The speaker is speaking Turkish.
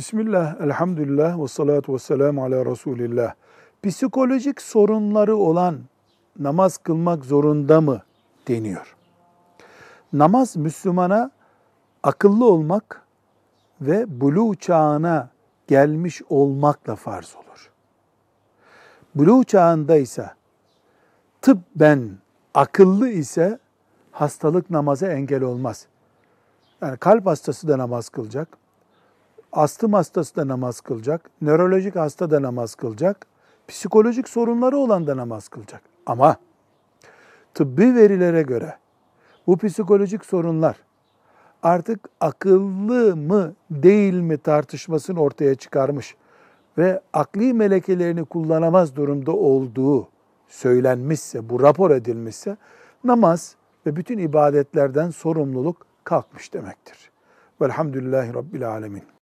Bismillah, elhamdülillah ve salatu ve selamu ala Resulillah. Psikolojik sorunları olan namaz kılmak zorunda mı deniyor. Namaz Müslümana akıllı olmak ve buluğ çağına gelmiş olmakla farz olur. Buluğ çağında ise tıbben akıllı ise hastalık namaza engel olmaz. Yani kalp hastası da namaz kılacak, astım hastası da namaz kılacak, nörolojik hasta da namaz kılacak, psikolojik sorunları olan da namaz kılacak. Ama tıbbi verilere göre bu psikolojik sorunlar artık akıllı mı değil mi tartışmasını ortaya çıkarmış ve akli melekelerini kullanamaz durumda olduğu söylenmişse, bu rapor edilmişse namaz ve bütün ibadetlerden sorumluluk kalkmış demektir. Velhamdülillahi Rabbil Alemin.